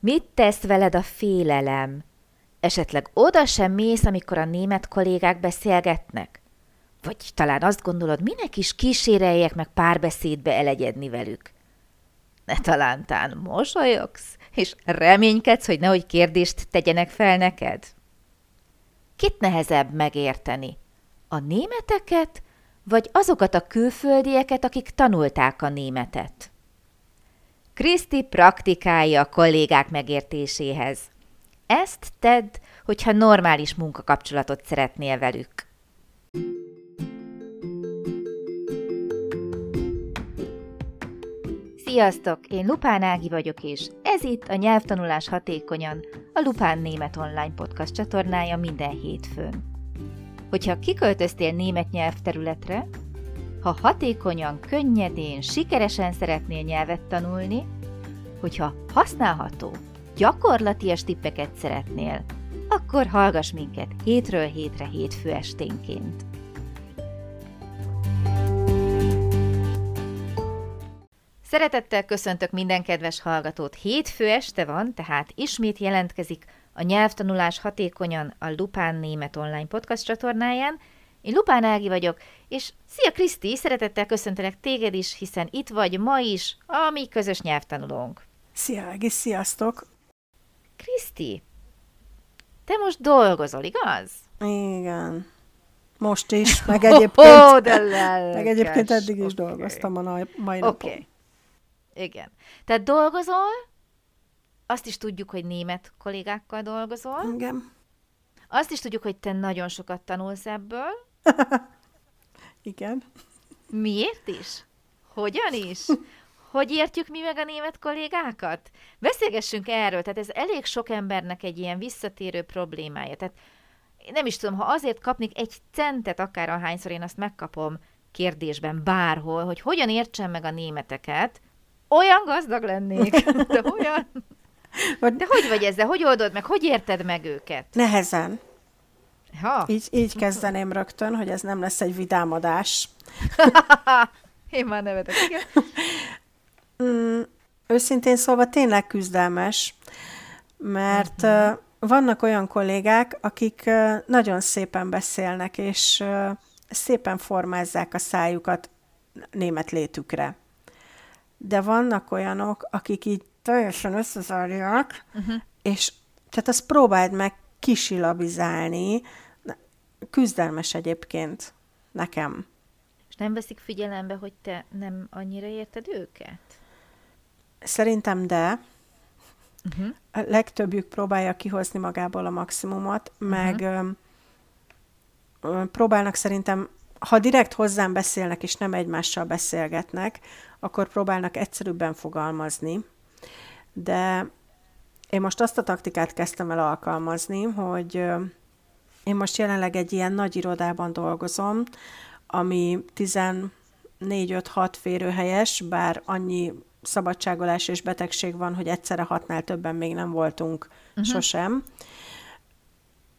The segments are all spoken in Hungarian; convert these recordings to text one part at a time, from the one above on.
Mit tesz veled a félelem? Esetleg oda sem mész, amikor a német kollégák beszélgetnek? Vagy talán azt gondolod, minek is kíséreljek meg párbeszédbe elegyedni velük? Ne talántán mosolyogsz, és reménykedsz, hogy nehogy kérdést tegyenek fel neked? Kit nehezebb megérteni? A németeket, vagy azokat a külföldieket, akik tanulták a németet? Kriszti praktikálja a kollégák megértéséhez. Ezt tedd, hogyha normális munkakapcsolatot szeretnél velük. Sziasztok! Én Lupán Ági vagyok, és ez itt a Nyelvtanulás Hatékonyan, a Lupán Német Online Podcast csatornája minden hétfőn. Hogyha kiköltöztél német nyelvterületre, ha hatékonyan, könnyedén, sikeresen szeretnél nyelvet tanulni, hogyha használható, gyakorlatias tippeket szeretnél, akkor hallgass minket hétről hétre hétfő esténként. Szeretettel köszöntök minden kedves hallgatót. Hétfő este van, tehát ismét jelentkezik a nyelvtanulás hatékonyan a Lupán Német online podcast csatornáján. Én Lupán Ági vagyok, és szia Kriszti, szeretettel köszöntelek téged is, hiszen itt vagy ma is a mi közös nyelvtanulónk. Szia Ági, sziasztok! Kriszti, te most dolgozol, igaz? Igen. Most is, meg egyébként, oh, de meg egyébként eddig is okay. dolgoztam a mai napon. Okay. Igen. Tehát dolgozol, azt is tudjuk, hogy német kollégákkal dolgozol. Igen. Azt is tudjuk, hogy te nagyon sokat tanulsz ebből. Igen. Miért is? Hogyan is? Hogy értjük mi meg a német kollégákat? Beszélgessünk erről, tehát ez elég sok embernek egy ilyen visszatérő problémája. Tehát nem is tudom, ha azért kapnék egy centet, akár ahányszor én azt megkapom kérdésben bárhol, hogy hogyan értsem meg a németeket, olyan gazdag lennék. De olyan... De hogy vagy ezzel? Hogy oldod meg? Hogy érted meg őket? Nehezen. Ha. Így, így kezdeném rögtön, hogy ez nem lesz egy vidámadás. Én már nevetek, igen. Mm, őszintén szólva tényleg küzdelmes, mert uh-huh. vannak olyan kollégák, akik nagyon szépen beszélnek, és szépen formázzák a szájukat német létükre de vannak olyanok, akik így teljesen összezárják, uh-huh. és tehát azt próbáld meg kisilabizálni, küzdelmes egyébként nekem. És nem veszik figyelembe, hogy te nem annyira érted őket? Szerintem de. Uh-huh. A legtöbbjük próbálja kihozni magából a maximumot, uh-huh. meg ö, ö, próbálnak szerintem, ha direkt hozzám beszélnek, és nem egymással beszélgetnek, akkor próbálnak egyszerűbben fogalmazni. De én most azt a taktikát kezdtem el alkalmazni, hogy én most jelenleg egy ilyen nagy irodában dolgozom, ami 14-5-6 férőhelyes, bár annyi szabadságolás és betegség van, hogy egyszerre hatnál többen még nem voltunk uh-huh. sosem.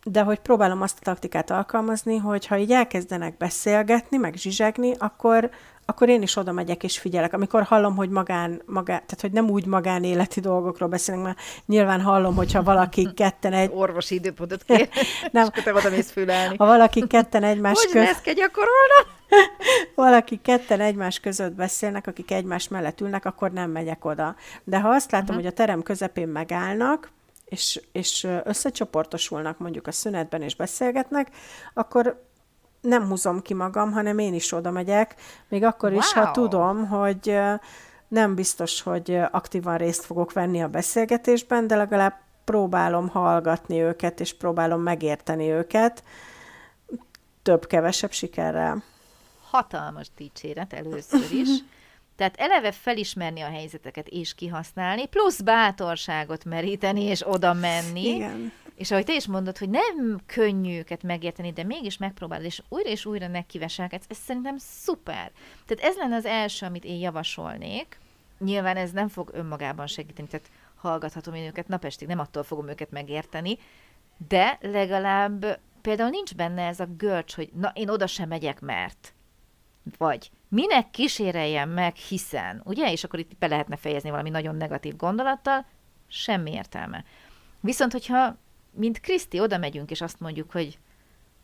De hogy próbálom azt a taktikát alkalmazni, hogy ha így elkezdenek beszélgetni, meg zsizsegni, akkor akkor én is oda megyek és figyelek. Amikor hallom, hogy magán, magán tehát hogy nem úgy magánéleti dolgokról beszélünk, mert nyilván hallom, hogyha valaki ketten egy... Orvosi időpontot kér, nem. és te oda mész fülelni. Ha valaki ketten egymás között... Hogy köz... gyakorolna? valaki ketten egymás között beszélnek, akik egymás mellett ülnek, akkor nem megyek oda. De ha azt látom, uh-huh. hogy a terem közepén megállnak, és, és összecsoportosulnak mondjuk a szünetben és beszélgetnek, akkor nem húzom ki magam, hanem én is oda megyek, még akkor wow. is, ha tudom, hogy nem biztos, hogy aktívan részt fogok venni a beszélgetésben, de legalább próbálom hallgatni őket, és próbálom megérteni őket, több-kevesebb sikerrel. Hatalmas dicséret először is. Tehát eleve felismerni a helyzeteket és kihasználni, plusz bátorságot meríteni és oda menni. Igen. És ahogy te is mondod, hogy nem könnyű őket megérteni, de mégis megpróbálod, és újra és újra nekiveselkedsz, ez szerintem szuper. Tehát ez lenne az első, amit én javasolnék. Nyilván ez nem fog önmagában segíteni, tehát hallgathatom én őket napestig, nem attól fogom őket megérteni, de legalább például nincs benne ez a görcs, hogy na, én oda sem megyek, mert. Vagy minek kíséreljem meg, hiszen, ugye? És akkor itt be lehetne fejezni valami nagyon negatív gondolattal, Semmi értelme. Viszont, hogyha mint Kriszti oda megyünk, és azt mondjuk, hogy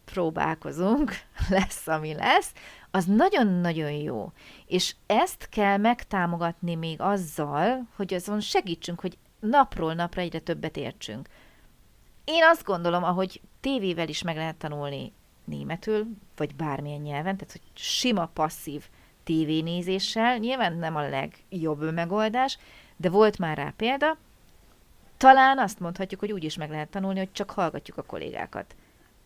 próbálkozunk, lesz, ami lesz, az nagyon-nagyon jó. És ezt kell megtámogatni még azzal, hogy azon segítsünk, hogy napról napra egyre többet értsünk. Én azt gondolom, ahogy tévével is meg lehet tanulni németül, vagy bármilyen nyelven, tehát hogy sima passzív tévénézéssel, nyilván nem a legjobb megoldás, de volt már rá példa, talán azt mondhatjuk, hogy úgy is meg lehet tanulni, hogy csak hallgatjuk a kollégákat.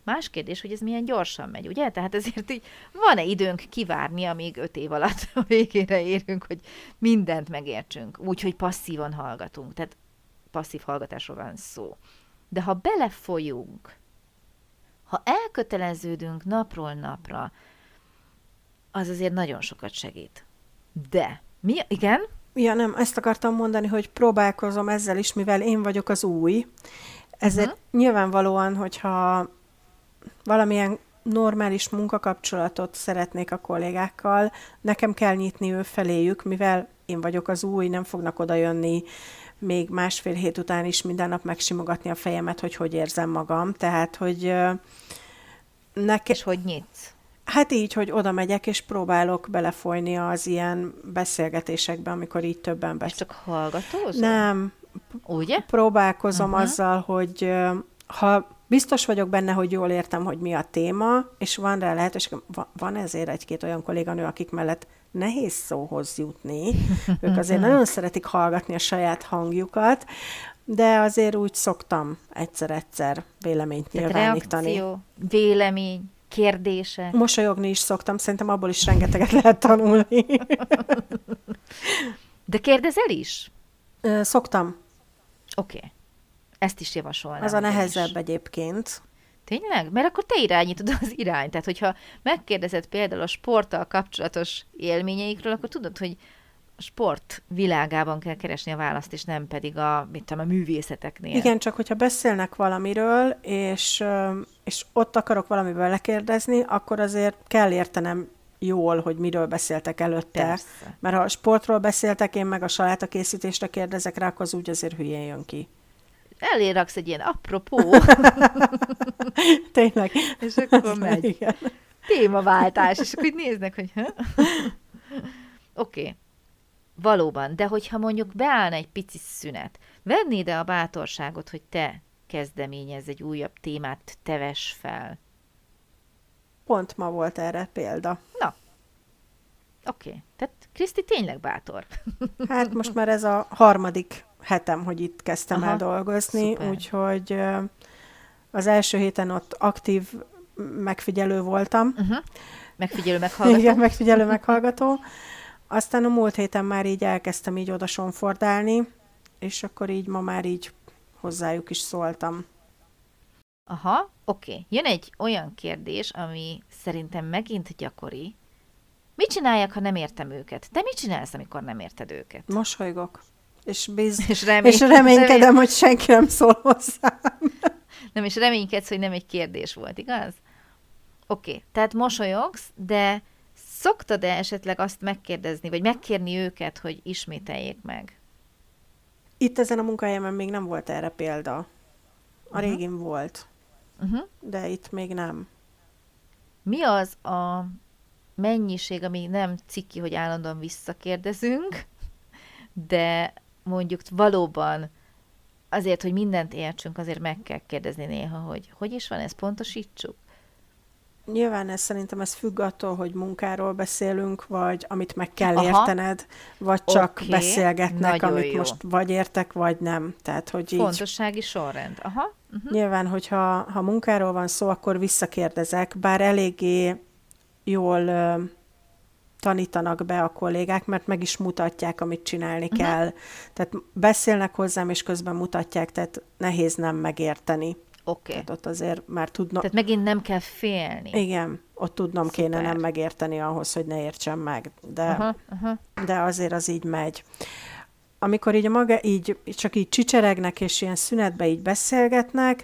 Más kérdés, hogy ez milyen gyorsan megy, ugye? Tehát ezért így van-e időnk kivárni, amíg öt év alatt a végére érünk, hogy mindent megértsünk, úgyhogy passzívan hallgatunk. Tehát passzív hallgatásról van szó. De ha belefolyunk, ha elköteleződünk napról napra, az azért nagyon sokat segít. De, mi, igen? Ja, nem, ezt akartam mondani, hogy próbálkozom ezzel is, mivel én vagyok az új. Ezért uh-huh. nyilvánvalóan, hogyha valamilyen normális munkakapcsolatot szeretnék a kollégákkal, nekem kell nyitni ő feléjük, mivel én vagyok az új, nem fognak oda jönni még másfél hét után is minden nap megsimogatni a fejemet, hogy hogy érzem magam. Tehát, hogy nekem... És hogy nyitsz? Hát így, hogy oda megyek, és próbálok belefolyni az ilyen beszélgetésekbe, amikor így többen beszélnek. csak hallgatózol? Nem. Ugye? Próbálkozom uh-huh. azzal, hogy ha biztos vagyok benne, hogy jól értem, hogy mi a téma, és van rá lehetőség, van ezért egy-két olyan kolléganő, akik mellett nehéz szóhoz jutni. Ők azért nagyon szeretik hallgatni a saját hangjukat, de azért úgy szoktam egyszer-egyszer véleményt Tehát nyilvánítani. Reakció, vélemény, kérdése. Mosolyogni is szoktam, szerintem abból is rengeteget lehet tanulni. De kérdezel is? Szoktam. Oké. Okay. Ezt is javasolnám. Az a nehezebb is. egyébként. Tényleg? Mert akkor te irányítod az irányt. Tehát, hogyha megkérdezed például a sporttal kapcsolatos élményeikről, akkor tudod, hogy sport világában kell keresni a választ, és nem pedig a, mit tudom, a művészeteknél. Igen, csak hogyha beszélnek valamiről, és, és ott akarok valamiből lekérdezni, akkor azért kell értenem jól, hogy miről beszéltek előtte. Persze. Mert ha a sportról beszéltek, én meg a salátakészítésre kérdezek rá, akkor az úgy azért hülyén jön ki elé raksz egy ilyen apropó. Tényleg. És akkor megy. Igen. Témaváltás, és akkor így néznek, hogy Oké. Okay. Valóban, de hogyha mondjuk beállna egy pici szünet, venni ide a bátorságot, hogy te kezdeményez egy újabb témát, teves fel. Pont ma volt erre példa. Na, oké. Okay. Tehát Kriszti tényleg bátor. hát most már ez a harmadik hetem, hogy itt kezdtem Aha, el dolgozni, szuper. úgyhogy az első héten ott aktív megfigyelő voltam. Uh-huh. Megfigyelő, meghallgató. Igen, megfigyelő, meghallgató. Aztán a múlt héten már így elkezdtem így oda sonfordálni, és akkor így ma már így hozzájuk is szóltam. Aha, oké. Okay. Jön egy olyan kérdés, ami szerintem megint gyakori. Mit csináljak, ha nem értem őket? De mit csinálsz, amikor nem érted őket? Mosolygok és, biz, és, remény, és reménykedem, remény... hogy senki nem szól hozzám. Nem, és reménykedsz, hogy nem egy kérdés volt, igaz? Oké, okay. tehát mosolyogsz, de szoktad-e esetleg azt megkérdezni, vagy megkérni őket, hogy ismételjék meg? Itt ezen a munkahelyemen még nem volt erre példa. A uh-huh. régin volt. Uh-huh. De itt még nem. Mi az a mennyiség, ami nem ciki, hogy állandóan visszakérdezünk, de mondjuk valóban azért, hogy mindent értsünk, azért meg kell kérdezni néha, hogy hogy is van, ezt pontosítsuk. Nyilván ez szerintem ez függ attól, hogy munkáról beszélünk, vagy amit meg kell Aha. értened, vagy csak okay. beszélgetnek, Nagyon amit jó. most vagy értek, vagy nem. Tehát, hogy így... Fontossági sorrend. Aha. Uh-huh. Nyilván, hogyha ha munkáról van szó, akkor visszakérdezek, bár eléggé jól tanítanak be a kollégák, mert meg is mutatják, amit csinálni uh-huh. kell. Tehát beszélnek hozzám, és közben mutatják, tehát nehéz nem megérteni. Oké. Okay. Ott azért már tudnom... Tehát megint nem kell félni. Igen, ott tudnom Szuper. kéne nem megérteni ahhoz, hogy ne értsem meg. De, uh-huh, uh-huh. de azért az így megy. Amikor így a maga, így csak így csicseregnek, és ilyen szünetbe így beszélgetnek,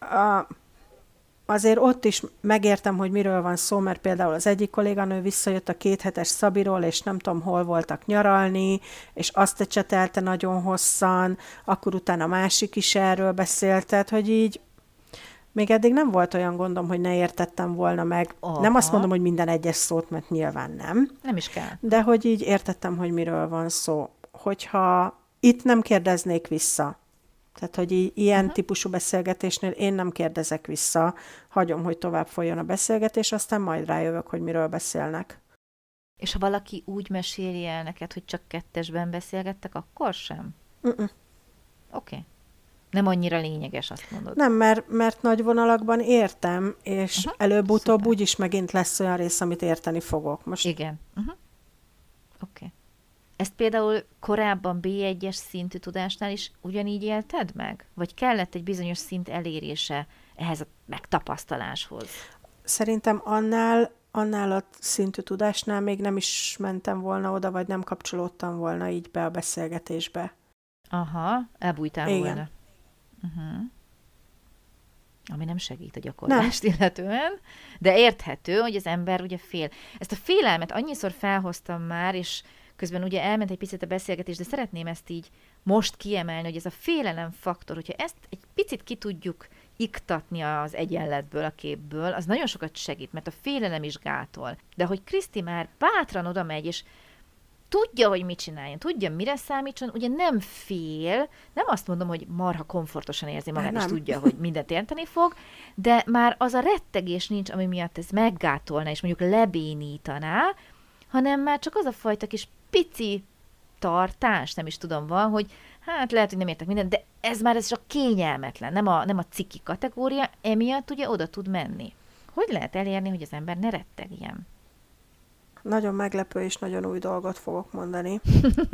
a, azért ott is megértem, hogy miről van szó, mert például az egyik kolléganő visszajött a kéthetes Szabiról, és nem tudom, hol voltak nyaralni, és azt ecsetelte nagyon hosszan, akkor utána a másik is erről beszélt, tehát, hogy így még eddig nem volt olyan gondom, hogy ne értettem volna meg. Aha. Nem azt mondom, hogy minden egyes szót, mert nyilván nem. Nem is kell. De hogy így értettem, hogy miről van szó. Hogyha itt nem kérdeznék vissza, tehát, hogy í- ilyen uh-huh. típusú beszélgetésnél én nem kérdezek vissza, hagyom, hogy tovább folyjon a beszélgetés, aztán majd rájövök, hogy miről beszélnek. És ha valaki úgy meséli el neked, hogy csak kettesben beszélgettek, akkor sem? Uh-uh. Oké. Okay. Nem annyira lényeges, azt mondod. Nem, mert, mert nagy vonalakban értem, és uh-huh. előbb-utóbb úgyis megint lesz olyan rész, amit érteni fogok. Most... Igen. Uh-huh. Ezt például korábban B1-es szintű tudásnál is ugyanígy élted meg? Vagy kellett egy bizonyos szint elérése ehhez a megtapasztaláshoz? Szerintem annál, annál a szintű tudásnál még nem is mentem volna oda, vagy nem kapcsolódtam volna így be a beszélgetésbe. Aha, elbújtál Igen. volna. Uh-huh. Ami nem segít a gyakorlást nem. illetően, de érthető, hogy az ember ugye fél. Ezt a félelmet annyiszor felhoztam már, és közben ugye elment egy picit a beszélgetés, de szeretném ezt így most kiemelni, hogy ez a félelem faktor, hogyha ezt egy picit ki tudjuk iktatni az egyenletből, a képből, az nagyon sokat segít, mert a félelem is gátol. De hogy Kriszti már bátran oda megy, és tudja, hogy mit csináljon, tudja, mire számítson, ugye nem fél, nem azt mondom, hogy marha komfortosan érzi magát, nem. és tudja, hogy mindent érteni fog, de már az a rettegés nincs, ami miatt ez meggátolna, és mondjuk lebénítaná, hanem már csak az a fajta kis pici tartás, nem is tudom, van, hogy hát lehet, hogy nem értek mindent, de ez már ez csak kényelmetlen, nem a, nem a ciki kategória, emiatt ugye oda tud menni. Hogy lehet elérni, hogy az ember ne rettegjen? Nagyon meglepő és nagyon új dolgot fogok mondani.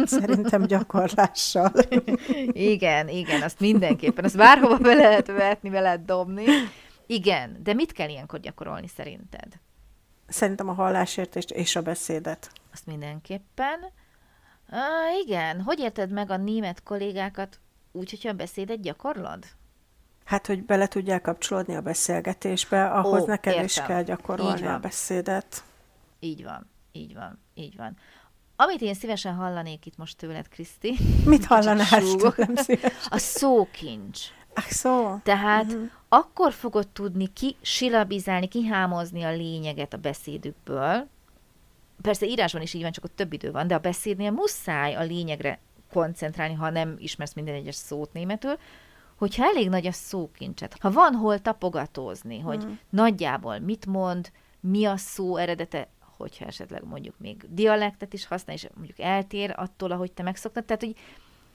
Szerintem gyakorlással. igen, igen, azt mindenképpen. Azt bárhova be lehet vetni, be lehet dobni. Igen, de mit kell ilyenkor gyakorolni szerinted? Szerintem a hallásértést és a beszédet. Azt mindenképpen. Uh, igen, hogy érted meg a német kollégákat úgy, hogyha a beszédet gyakorlod? Hát, hogy bele tudják kapcsolódni a beszélgetésbe, ahhoz Ó, neked értem. is kell gyakorolni a beszédet. Így van, így van, így van. Amit én szívesen hallanék itt most tőled, Kriszti. Mit hallanál tőlem A szókincs. Ach, szó. Tehát uh-huh. akkor fogod tudni kisilabizálni, kihámozni a lényeget a beszédükből. Persze írásban is így van, csak ott több idő van, de a beszédnél muszáj a lényegre koncentrálni, ha nem ismersz minden egyes szót németül, hogyha elég nagy a szókincset, ha van hol tapogatózni, hogy uh-huh. nagyjából mit mond, mi a szó eredete, hogyha esetleg mondjuk még dialektet is használ, és mondjuk eltér attól, ahogy te megszoktad. Tehát, hogy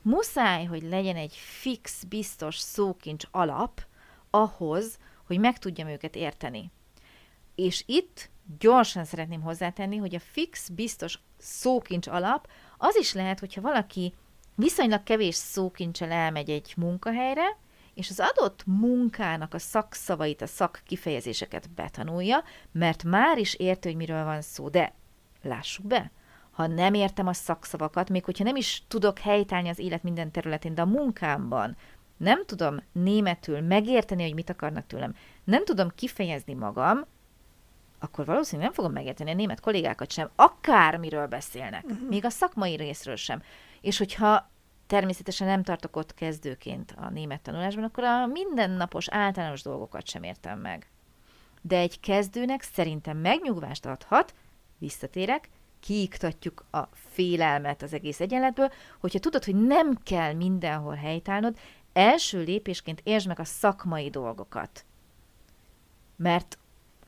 muszáj, hogy legyen egy fix, biztos szókincs alap ahhoz, hogy meg tudjam őket érteni. És itt gyorsan szeretném hozzátenni, hogy a fix, biztos szókincs alap az is lehet, hogyha valaki viszonylag kevés szókincsel elmegy egy munkahelyre, és az adott munkának a szakszavait, a szakkifejezéseket betanulja, mert már is érti, hogy miről van szó, de lássuk be, ha nem értem a szakszavakat, még hogyha nem is tudok helytállni az élet minden területén, de a munkámban nem tudom németül megérteni, hogy mit akarnak tőlem, nem tudom kifejezni magam, akkor valószínűleg nem fogom megérteni a német kollégákat sem, akármiről beszélnek, uh-huh. még a szakmai részről sem. És hogyha természetesen nem tartok ott kezdőként a német tanulásban, akkor a mindennapos általános dolgokat sem értem meg. De egy kezdőnek szerintem megnyugvást adhat, visszatérek, kiiktatjuk a félelmet az egész egyenletből, hogyha tudod, hogy nem kell mindenhol helytállnod, első lépésként értsd meg a szakmai dolgokat. Mert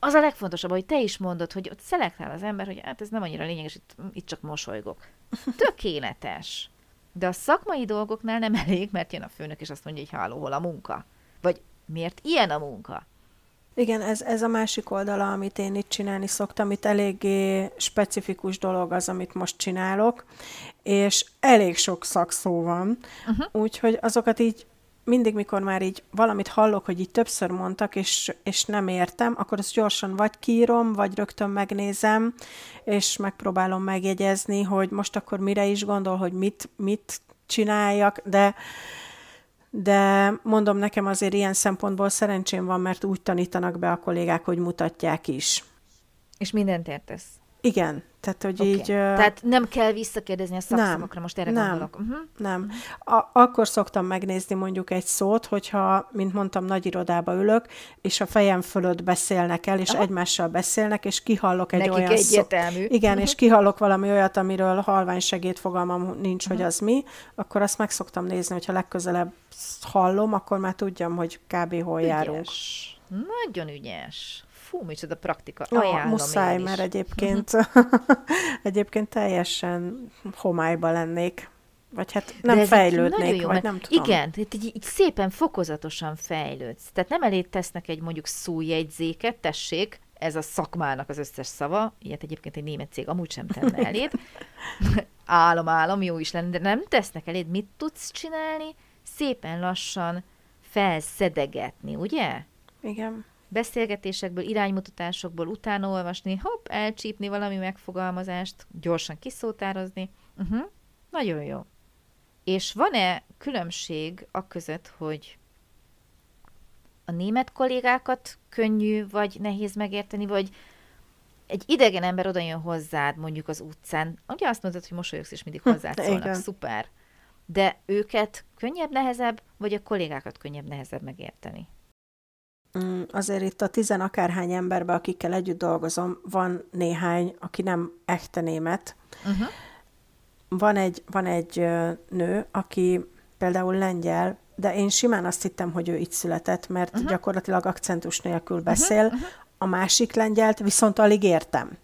az a legfontosabb, hogy te is mondod, hogy ott szelektál az ember, hogy hát ez nem annyira lényeges, itt, itt csak mosolygok. Tökéletes. De a szakmai dolgoknál nem elég, mert jön a főnök, és azt mondja, hogy háló, hol a munka. Vagy miért ilyen a munka? Igen, ez, ez a másik oldala, amit én itt csinálni szoktam, itt eléggé specifikus dolog az, amit most csinálok, és elég sok szakszó van, uh-huh. úgyhogy azokat így mindig, mikor már így valamit hallok, hogy így többször mondtak, és, és nem értem, akkor azt gyorsan vagy kírom, vagy rögtön megnézem, és megpróbálom megjegyezni, hogy most akkor mire is gondol, hogy mit, mit csináljak, de de mondom nekem azért ilyen szempontból szerencsém van, mert úgy tanítanak be a kollégák, hogy mutatják is. És mindent értesz? Igen, tehát, hogy okay. így... Tehát nem kell visszakérdezni a szakszavakra, most erre nem, gondolok. Uh-huh. Nem. A- akkor szoktam megnézni mondjuk egy szót, hogyha, mint mondtam, nagy irodába ülök, és a fejem fölött beszélnek el, és Aha. egymással beszélnek, és kihallok egy Nekik olyan egyértelmű. Szó... Igen, és kihallok valami olyat, amiről halvány segéd fogalmam nincs, uh-huh. hogy az mi, akkor azt meg szoktam nézni, hogyha legközelebb hallom, akkor már tudjam, hogy kb. hol ügyes. járunk. Nagyon ügyes. Fú, micsoda praktika. Ajánlom muszáj, mert egyébként, uh-huh. egyébként teljesen homályba lennék. Vagy hát nem De fejlődnék, jó, vagy nem tudom. Igen, itt így, így szépen fokozatosan fejlődsz. Tehát nem elég tesznek egy mondjuk szójegyzéket, tessék, ez a szakmának az összes szava, ilyet egyébként egy német cég amúgy sem tenne eléd. álom, álom, jó is lenne, de nem tesznek eléd. Mit tudsz csinálni? Szépen lassan felszedegetni, ugye? Igen beszélgetésekből, iránymutatásokból utána olvasni, hopp, elcsípni valami megfogalmazást, gyorsan kiszótározni. Uh-huh. Nagyon jó. És van-e különbség a között, hogy a német kollégákat könnyű vagy nehéz megérteni, vagy egy idegen ember oda jön hozzád mondjuk az utcán. Ugye azt mondod, hogy mosolyogsz, és mindig hozzád szólnak, szuper. De őket könnyebb, nehezebb, vagy a kollégákat könnyebb, nehezebb megérteni? Mm, azért itt a tizen akárhány emberben, akikkel együtt dolgozom, van néhány, aki nem echte német. Uh-huh. Van egy, van egy nő, aki például lengyel, de én simán azt hittem, hogy ő itt született, mert uh-huh. gyakorlatilag akcentus nélkül mhm, beszél. Uh-huh. A másik lengyelt viszont alig értem.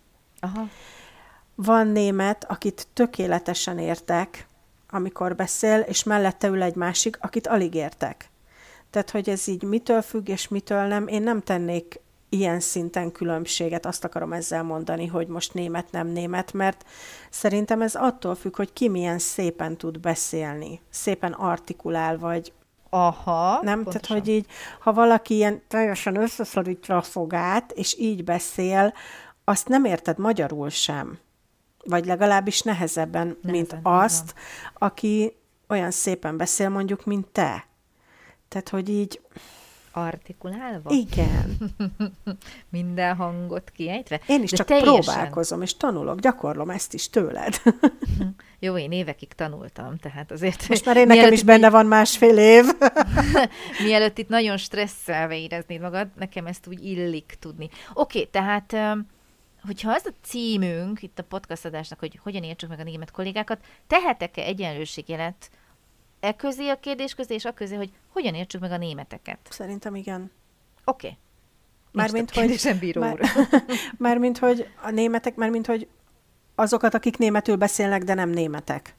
Uh-huh. Van német, akit tökéletesen értek, amikor beszél, és mellette ül egy másik, akit alig értek. Tehát, hogy ez így mitől függ, és mitől nem, én nem tennék ilyen szinten különbséget, azt akarom ezzel mondani, hogy most német, nem német, mert szerintem ez attól függ, hogy ki milyen szépen tud beszélni, szépen artikulál, vagy Aha. Nem? Pontosan. Tehát, hogy így, ha valaki ilyen teljesen összeszorítja a fogát, és így beszél, azt nem érted magyarul sem. Vagy legalábbis nehezebben, Nehezen, mint azt, van. aki olyan szépen beszél mondjuk, mint te. Tehát, hogy így... Artikulálva? Igen. Minden hangot kiejtve? Én is De csak teljesen... próbálkozom, és tanulok, gyakorlom ezt is tőled. Jó, én évekig tanultam, tehát azért... Most már én nekem is benne van másfél év. mielőtt itt nagyon stresszelve éreznéd magad, nekem ezt úgy illik tudni. Oké, okay, tehát hogyha az a címünk itt a podcast adásnak, hogy hogyan értsük meg a német kollégákat, tehetek-e egyenlőségjelet e közé a kérdés közé, és a közé, hogy hogyan értsük meg a németeket? Szerintem igen. Oké. Okay. Mármint, hogy, bíró már, mármint, hogy a németek, mármint, hogy azokat, akik németül beszélnek, de nem németek.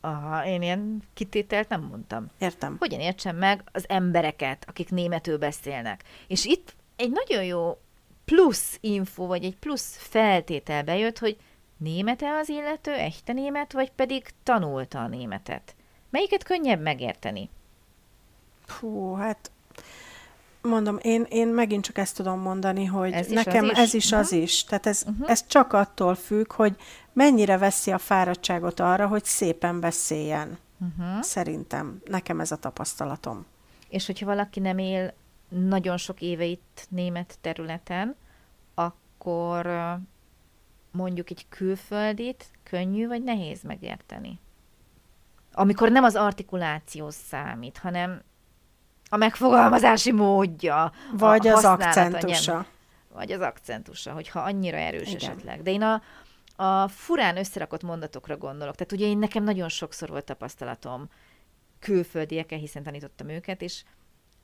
Aha, én ilyen kitételt nem mondtam. Értem. Hogyan értsem meg az embereket, akik németül beszélnek. És itt egy nagyon jó plusz info, vagy egy plusz feltétel bejött, hogy némete az illető, echte német, vagy pedig tanulta a németet. Melyiket könnyebb megérteni? Hú, hát mondom, én, én megint csak ezt tudom mondani, hogy ez nekem is? ez is az is. Tehát ez, uh-huh. ez csak attól függ, hogy mennyire veszi a fáradtságot arra, hogy szépen beszéljen. Uh-huh. Szerintem. Nekem ez a tapasztalatom. És hogyha valaki nem él nagyon sok éve itt német területen, akkor mondjuk egy külföldit könnyű vagy nehéz megérteni? Amikor nem az artikuláció számít, hanem a megfogalmazási módja. Vagy a az akcentusa. Vagy az akcentusa, hogyha annyira erős Igen. esetleg. De én a, a furán összerakott mondatokra gondolok. Tehát ugye én nekem nagyon sokszor volt tapasztalatom külföldiekkel, hiszen tanítottam őket, és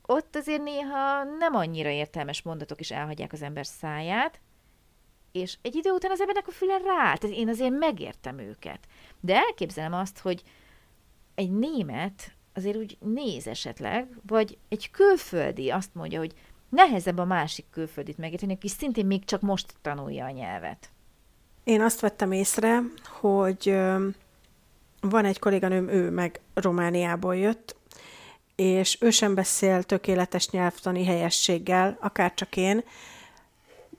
ott azért néha nem annyira értelmes mondatok is elhagyják az ember száját, és egy idő után az embernek a füle rá, tehát én azért megértem őket. De elképzelem azt, hogy egy német azért úgy néz esetleg, vagy egy külföldi azt mondja, hogy nehezebb a másik külföldit megérteni, aki szintén még csak most tanulja a nyelvet. Én azt vettem észre, hogy van egy kolléganőm, ő meg Romániából jött, és ő sem beszél tökéletes nyelvtani helyességgel, akár csak én,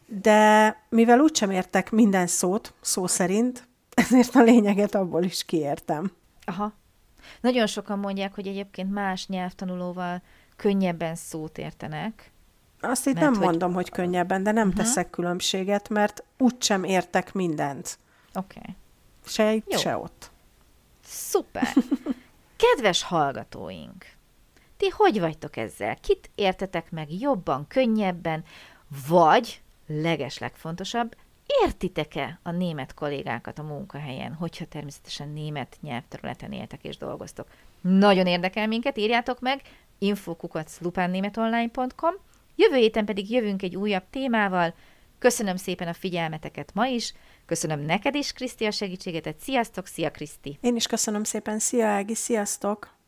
de mivel úgysem értek minden szót, szó szerint, ezért a lényeget abból is kiértem. Aha. Nagyon sokan mondják, hogy egyébként más nyelvtanulóval könnyebben szót értenek. Azt itt mert nem hogy... mondom, hogy könnyebben, de nem uh-huh. teszek különbséget, mert úgysem értek mindent. Oké. Okay. Se itt, Jó. se ott. Szuper! Kedves hallgatóink! Ti hogy vagytok ezzel? Kit értetek meg jobban, könnyebben, vagy, leges legfontosabb, értitek-e a német kollégákat a munkahelyen, hogyha természetesen német nyelvterületen éltek és dolgoztok? Nagyon érdekel minket, írjátok meg, infokukaclupánnémetonline.com, jövő héten pedig jövünk egy újabb témával. Köszönöm szépen a figyelmeteket ma is, köszönöm neked is, Kriszti, a segítségetet. Sziasztok, szia Kriszti! Én is köszönöm szépen, szia Ági, sziasztok!